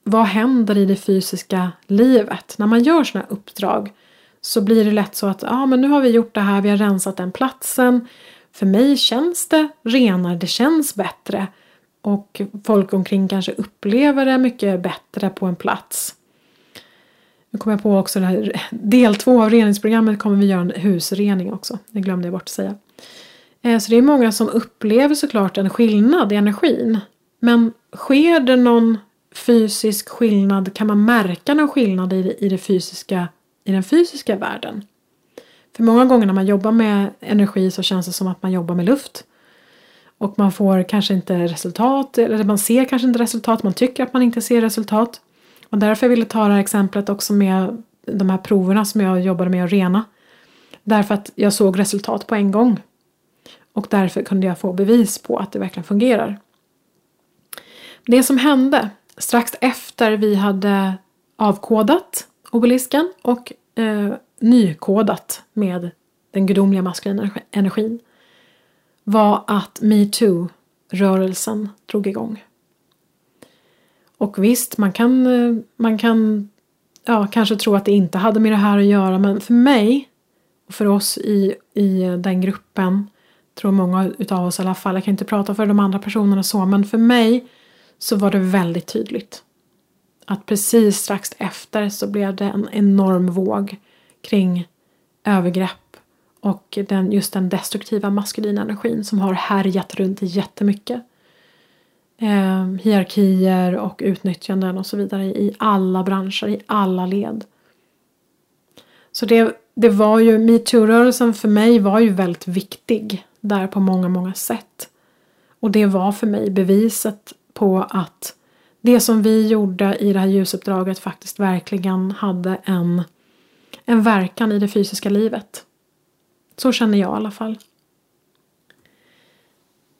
vad händer i det fysiska livet? När man gör sådana här uppdrag så blir det lätt så att ja, men nu har vi gjort det här, vi har rensat den platsen. För mig känns det renare, det känns bättre. Och folk omkring kanske upplever det mycket bättre på en plats. Nu kommer jag på också det här, del två av reningsprogrammet kommer vi göra en husrening också. Det glömde jag bort att säga. Eh, så det är många som upplever såklart en skillnad i energin. Men sker det någon fysisk skillnad? Kan man märka någon skillnad i, det, i, det fysiska, i den fysiska världen? För många gånger när man jobbar med energi så känns det som att man jobbar med luft. Och man får kanske inte resultat, eller man ser kanske inte resultat, man tycker att man inte ser resultat. Och därför ville jag ta det här exemplet också med de här proverna som jag jobbade med att rena. Därför att jag såg resultat på en gång. Och därför kunde jag få bevis på att det verkligen fungerar. Det som hände strax efter vi hade avkodat obelisken och eh, nykodat med den gudomliga maskulina energin var att metoo-rörelsen drog igång. Och visst, man kan, eh, man kan ja, kanske tro att det inte hade med det här att göra men för mig och för oss i, i den gruppen tror många utav oss i alla fall, jag kan inte prata för de andra personerna så men för mig så var det väldigt tydligt att precis strax efter så blev det en enorm våg kring övergrepp och den, just den destruktiva maskulina energin som har härjat runt jättemycket. Eh, hierarkier och utnyttjanden och så vidare i alla branscher, i alla led. Så det, det var ju, metoo-rörelsen för mig var ju väldigt viktig där på många, många sätt. Och det var för mig beviset på att det som vi gjorde i det här ljusuppdraget faktiskt verkligen hade en, en verkan i det fysiska livet. Så känner jag i alla fall.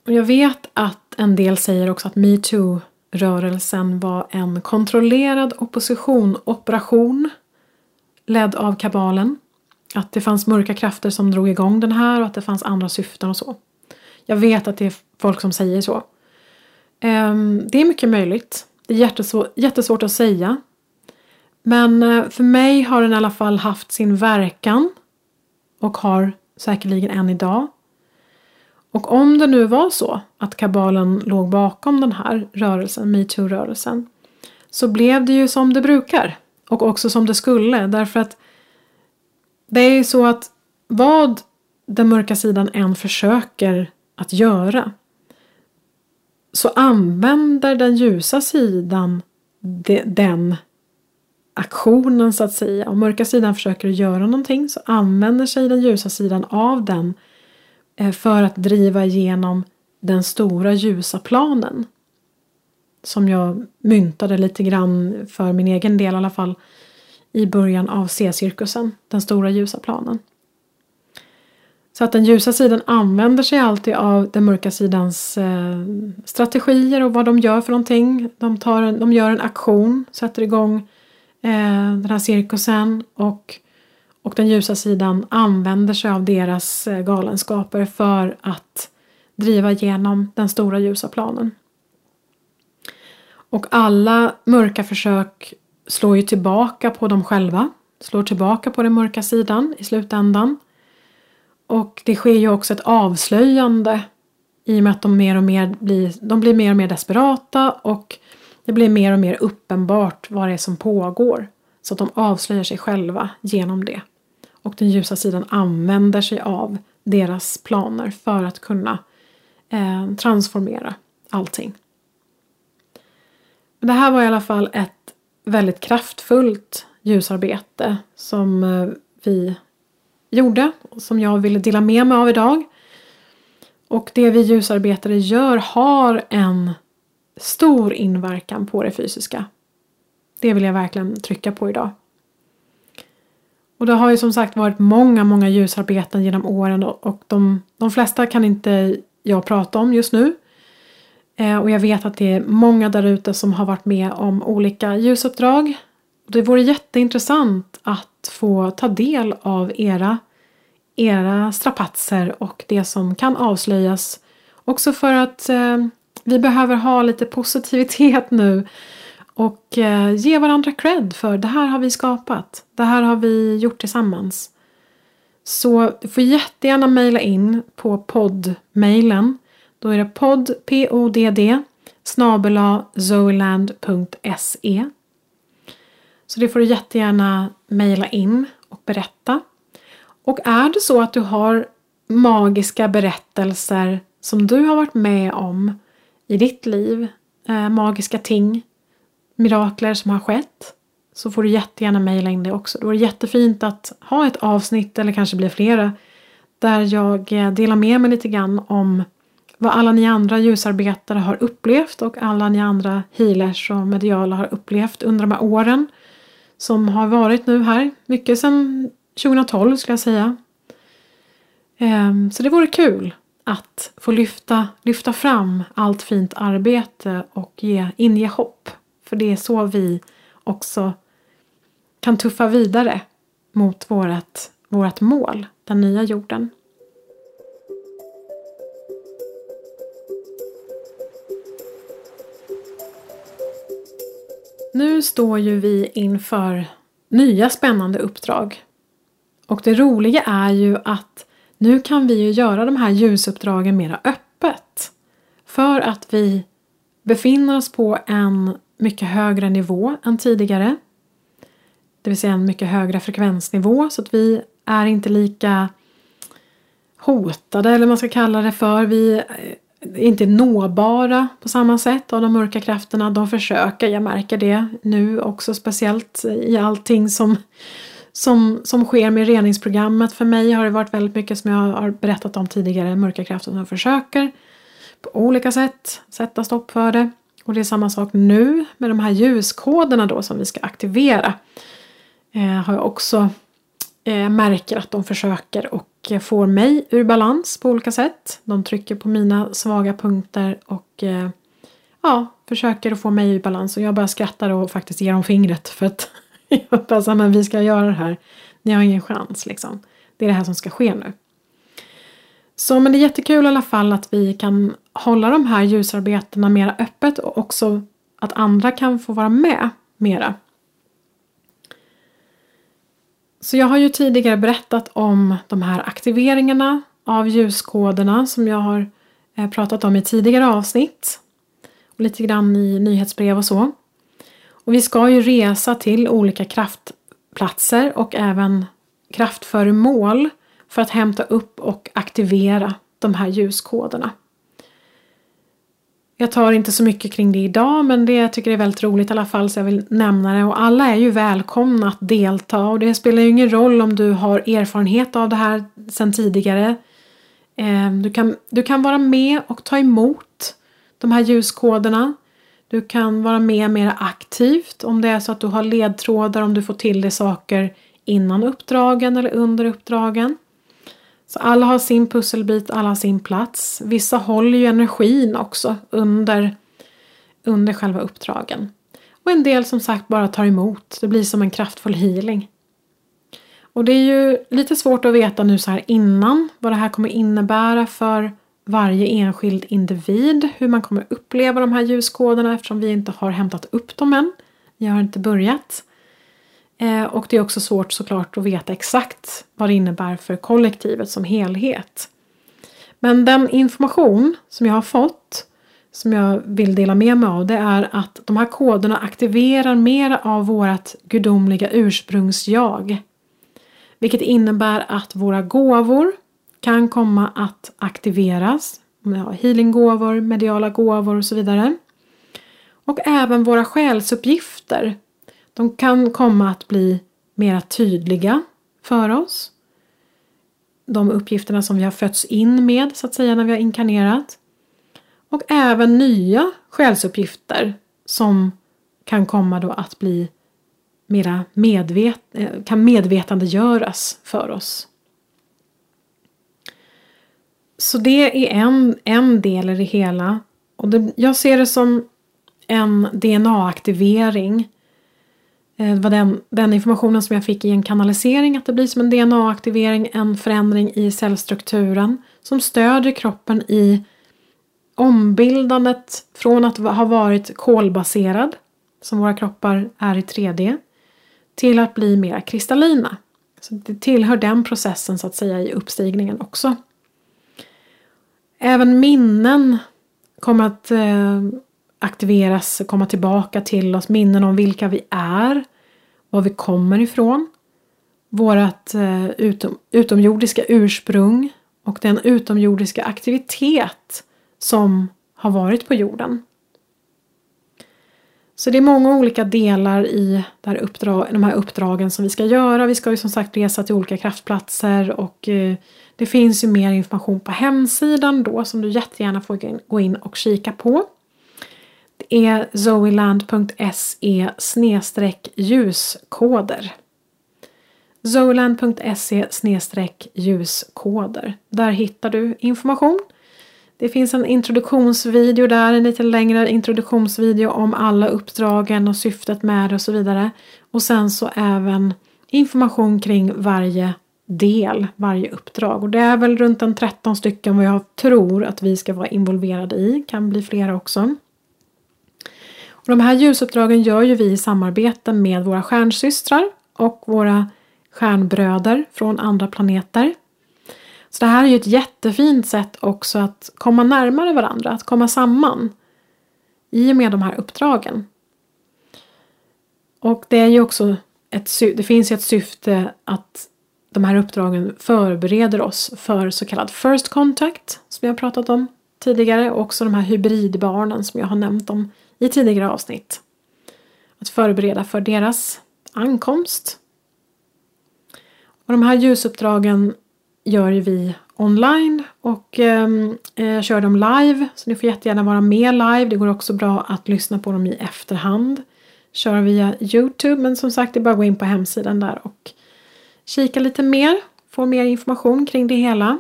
Och jag vet att en del säger också att metoo-rörelsen var en kontrollerad opposition, operation ledd av kabalen. Att det fanns mörka krafter som drog igång den här och att det fanns andra syften och så. Jag vet att det är folk som säger så. Ehm, det är mycket möjligt. Det är jättesvårt, jättesvårt att säga. Men eh, för mig har den i alla fall haft sin verkan och har säkerligen än idag. Och om det nu var så att kabalen låg bakom den här rörelsen, metoo-rörelsen, så blev det ju som det brukar och också som det skulle därför att det är ju så att vad den mörka sidan än försöker att göra så använder den ljusa sidan den aktionen så att säga. Om mörka sidan försöker göra någonting så använder sig den ljusa sidan av den eh, för att driva igenom den stora ljusa planen. Som jag myntade lite grann för min egen del i alla fall i början av C-cirkusen, den stora ljusa planen. Så att den ljusa sidan använder sig alltid av den mörka sidans eh, strategier och vad de gör för någonting. De, tar en, de gör en aktion, sätter igång Eh, den här cirkusen och, och den ljusa sidan använder sig av deras eh, galenskaper för att driva igenom den stora ljusa planen. Och alla mörka försök slår ju tillbaka på dem själva, slår tillbaka på den mörka sidan i slutändan. Och det sker ju också ett avslöjande i och med att de mer och mer blir, de blir mer och mer desperata och det blir mer och mer uppenbart vad det är som pågår. Så att de avslöjar sig själva genom det. Och den ljusa sidan använder sig av deras planer för att kunna eh, transformera allting. Det här var i alla fall ett väldigt kraftfullt ljusarbete som eh, vi gjorde och som jag ville dela med mig av idag. Och det vi ljusarbetare gör har en stor inverkan på det fysiska. Det vill jag verkligen trycka på idag. Och det har ju som sagt varit många, många ljusarbeten genom åren och de, de flesta kan inte jag prata om just nu. Eh, och jag vet att det är många där ute som har varit med om olika ljusuppdrag. Det vore jätteintressant att få ta del av era, era strapatser och det som kan avslöjas. Också för att eh, vi behöver ha lite positivitet nu och eh, ge varandra cred för det här har vi skapat. Det här har vi gjort tillsammans. Så du får jättegärna mejla in på poddmejlen. då är det podd, P-O-D-D, snabela zoeland.se. Så det får du jättegärna mejla in och berätta. Och är det så att du har magiska berättelser som du har varit med om i ditt liv, eh, magiska ting, mirakler som har skett, så får du jättegärna mejla in det också. Det vore jättefint att ha ett avsnitt, eller kanske blir flera, där jag eh, delar med mig lite grann om vad alla ni andra ljusarbetare har upplevt och alla ni andra healers och mediala har upplevt under de här åren som har varit nu här. Mycket sedan 2012 skulle jag säga. Ehm, så det vore kul att få lyfta, lyfta fram allt fint arbete och ge, inge hopp. För det är så vi också kan tuffa vidare mot vårt, vårt mål, den nya jorden. Nu står ju vi inför nya spännande uppdrag. Och det roliga är ju att nu kan vi ju göra de här ljusuppdragen mera öppet. För att vi befinner oss på en mycket högre nivå än tidigare. Det vill säga en mycket högre frekvensnivå så att vi är inte lika hotade eller vad man ska kalla det för. Vi är inte nåbara på samma sätt av de mörka krafterna. De försöker, jag märker det nu också speciellt i allting som som, som sker med reningsprogrammet. För mig har det varit väldigt mycket som jag har berättat om tidigare. Mörka krafter som försöker på olika sätt sätta stopp för det. Och det är samma sak nu med de här ljuskoderna då som vi ska aktivera. Eh, har jag också eh, märker att de försöker och får mig ur balans på olika sätt. De trycker på mina svaga punkter och eh, ja, försöker att få mig ur balans. Och jag bara skrattar och faktiskt ger dem fingret för att jag bara, men vi ska göra det här. Ni har ingen chans liksom. Det är det här som ska ske nu. Så men det är jättekul i alla fall att vi kan hålla de här ljusarbetena mera öppet och också att andra kan få vara med mera. Så jag har ju tidigare berättat om de här aktiveringarna av ljuskoderna som jag har eh, pratat om i tidigare avsnitt. Och lite grann i nyhetsbrev och så. Och vi ska ju resa till olika kraftplatser och även kraftföremål för att hämta upp och aktivera de här ljuskoderna. Jag tar inte så mycket kring det idag men det jag tycker jag är väldigt roligt i alla fall så jag vill nämna det och alla är ju välkomna att delta och det spelar ju ingen roll om du har erfarenhet av det här sedan tidigare. Ehm, du kan, du kan vara med och ta emot de här ljuskoderna. Du kan vara med mer aktivt om det är så att du har ledtrådar om du får till dig saker innan uppdragen eller under uppdragen. Så alla har sin pusselbit, alla har sin plats. Vissa håller ju energin också under, under själva uppdragen. Och en del som sagt bara tar emot. Det blir som en kraftfull healing. Och det är ju lite svårt att veta nu så här innan vad det här kommer innebära för varje enskild individ, hur man kommer uppleva de här ljuskoderna eftersom vi inte har hämtat upp dem än. Vi har inte börjat. Eh, och det är också svårt såklart att veta exakt vad det innebär för kollektivet som helhet. Men den information som jag har fått som jag vill dela med mig av det är att de här koderna aktiverar mer av vårt gudomliga ursprungsjag. Vilket innebär att våra gåvor kan komma att aktiveras. Om vi har healinggåvor, mediala gåvor och så vidare. Och även våra själsuppgifter. De kan komma att bli mera tydliga för oss. De uppgifterna som vi har fötts in med så att säga när vi har inkarnerat. Och även nya själsuppgifter som kan komma då att bli mera medvet eh, kan medvetandegöras för oss. Så det är en, en del i det hela. Och det, jag ser det som en DNA-aktivering. Det eh, var den, den informationen som jag fick i en kanalisering att det blir som en DNA-aktivering, en förändring i cellstrukturen som stödjer kroppen i ombildandet från att ha varit kolbaserad, som våra kroppar är i 3D, till att bli mer kristallina. Så det tillhör den processen så att säga i uppstigningen också. Även minnen kommer att eh, aktiveras, komma tillbaka till oss. Minnen om vilka vi är, var vi kommer ifrån. Vårat eh, utom, utomjordiska ursprung och den utomjordiska aktivitet som har varit på jorden. Så det är många olika delar i här uppdrag, de här uppdragen som vi ska göra. Vi ska ju som sagt resa till olika kraftplatser och eh, det finns ju mer information på hemsidan då som du jättegärna får gå in och kika på. Det är zoeland.se ljuskoder. zoeland.se ljuskoder. Där hittar du information. Det finns en introduktionsvideo där, en lite längre introduktionsvideo om alla uppdragen och syftet med det och så vidare. Och sen så även information kring varje del, varje uppdrag. Och det är väl runt en 13 stycken vad jag tror att vi ska vara involverade i. Kan bli flera också. Och de här ljusuppdragen gör ju vi i samarbete med våra stjärnsystrar och våra stjärnbröder från andra planeter. Så det här är ju ett jättefint sätt också att komma närmare varandra, att komma samman i och med de här uppdragen. Och det är ju också ett, det finns ju ett syfte att de här uppdragen förbereder oss för så kallad first contact som jag pratat om tidigare och också de här hybridbarnen som jag har nämnt om i tidigare avsnitt. Att förbereda för deras ankomst. Och de här ljusuppdragen gör ju vi online och ehm, eh, kör dem live. Så ni får jättegärna vara med live. Det går också bra att lyssna på dem i efterhand. Kör via Youtube men som sagt det är bara att gå in på hemsidan där och kika lite mer. Få mer information kring det hela.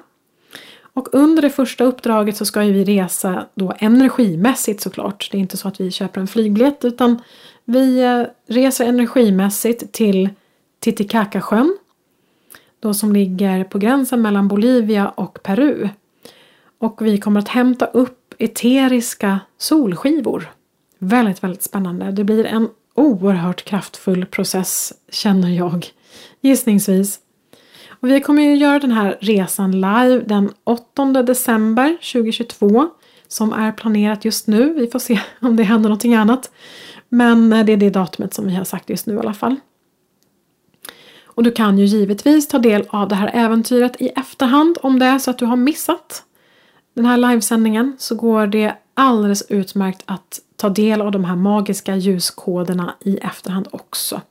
Och under det första uppdraget så ska ju vi resa då energimässigt såklart. Det är inte så att vi köper en flygbiljett utan vi eh, reser energimässigt till Titicacasjön då som ligger på gränsen mellan Bolivia och Peru. Och vi kommer att hämta upp eteriska solskivor. Väldigt, väldigt spännande. Det blir en oerhört kraftfull process känner jag gissningsvis. Och vi kommer ju göra den här resan live den 8 december 2022 som är planerat just nu. Vi får se om det händer någonting annat. Men eh, det är det datumet som vi har sagt just nu i alla fall. Och du kan ju givetvis ta del av det här äventyret i efterhand om det är så att du har missat den här livesändningen så går det alldeles utmärkt att ta del av de här magiska ljuskoderna i efterhand också.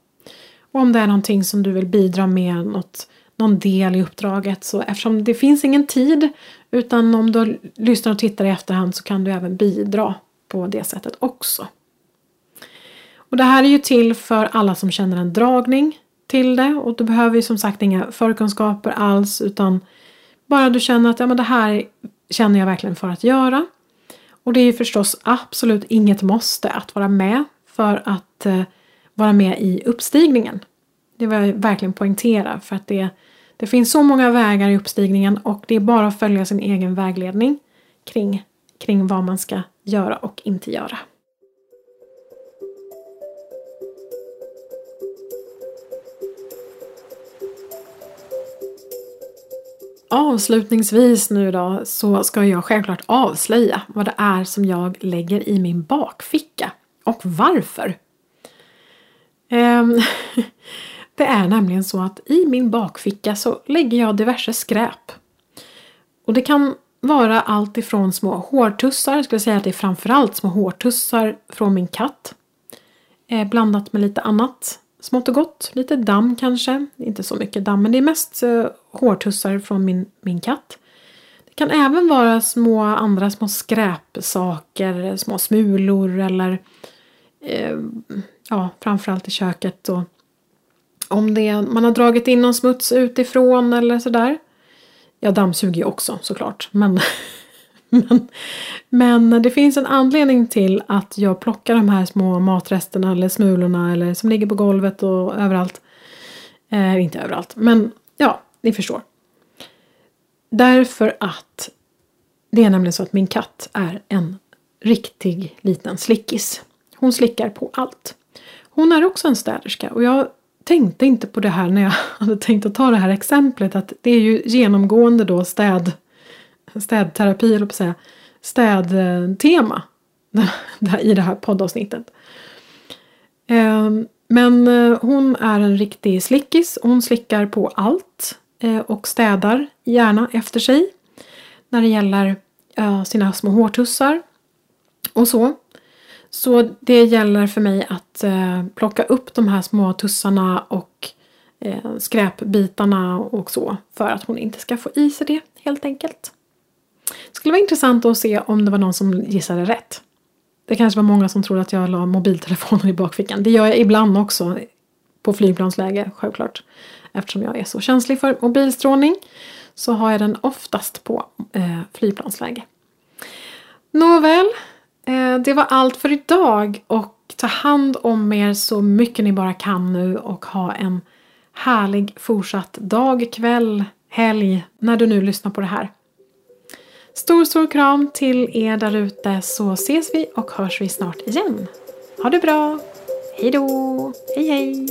Och om det är någonting som du vill bidra med, något, någon del i uppdraget, så eftersom det finns ingen tid utan om du lyssnar och tittar i efterhand så kan du även bidra på det sättet också. Och det här är ju till för alla som känner en dragning till det och du behöver ju som sagt inga förkunskaper alls utan bara du känner att ja, men det här känner jag verkligen för att göra. Och det är ju förstås absolut inget måste att vara med för att eh, vara med i uppstigningen. Det vill jag verkligen poängtera för att det, det finns så många vägar i uppstigningen och det är bara att följa sin egen vägledning kring, kring vad man ska göra och inte göra. Avslutningsvis nu då så ska jag självklart avslöja vad det är som jag lägger i min bakficka och varför. Ehm, det är nämligen så att i min bakficka så lägger jag diverse skräp. Och det kan vara allt ifrån små hårtussar, jag skulle säga att det är framförallt små hårtussar från min katt. Eh, blandat med lite annat smått och gott. Lite damm kanske. Inte så mycket damm men det är mest eh, hårtussar från min, min katt. Det kan även vara små andra små skräpsaker, små smulor eller eh, ja, framförallt i köket. Och om det, man har dragit in någon smuts utifrån eller sådär. Jag dammsuger ju också såklart. Men, men, men det finns en anledning till att jag plockar de här små matresterna eller smulorna eller som ligger på golvet och överallt. Eh, inte överallt, men ja, ni förstår. Därför att det är nämligen så att min katt är en riktig liten slickis. Hon slickar på allt. Hon är också en städerska och jag tänkte inte på det här när jag hade tänkt att ta det här exemplet att det är ju genomgående då städ, städterapi, eller på säga, städtema i det här poddavsnittet. Ehm, men eh, hon är en riktig slickis. Hon slickar på allt eh, och städar gärna efter sig när det gäller eh, sina små hårtussar och så. Så det gäller för mig att eh, plocka upp de här små tussarna och eh, skräpbitarna och så för att hon inte ska få i sig det helt enkelt. Det skulle vara intressant att se om det var någon som gissade rätt. Det kanske var många som trodde att jag la mobiltelefonen i bakfickan. Det gör jag ibland också på flygplansläge, självklart. Eftersom jag är så känslig för mobilstrålning så har jag den oftast på eh, flygplansläge. Nåväl, Eh, det var allt för idag och ta hand om er så mycket ni bara kan nu och ha en härlig fortsatt dag, kväll, helg när du nu lyssnar på det här. Stor, stor kram till er där ute så ses vi och hörs vi snart igen. Ha det bra! Hejdå! Hej hej!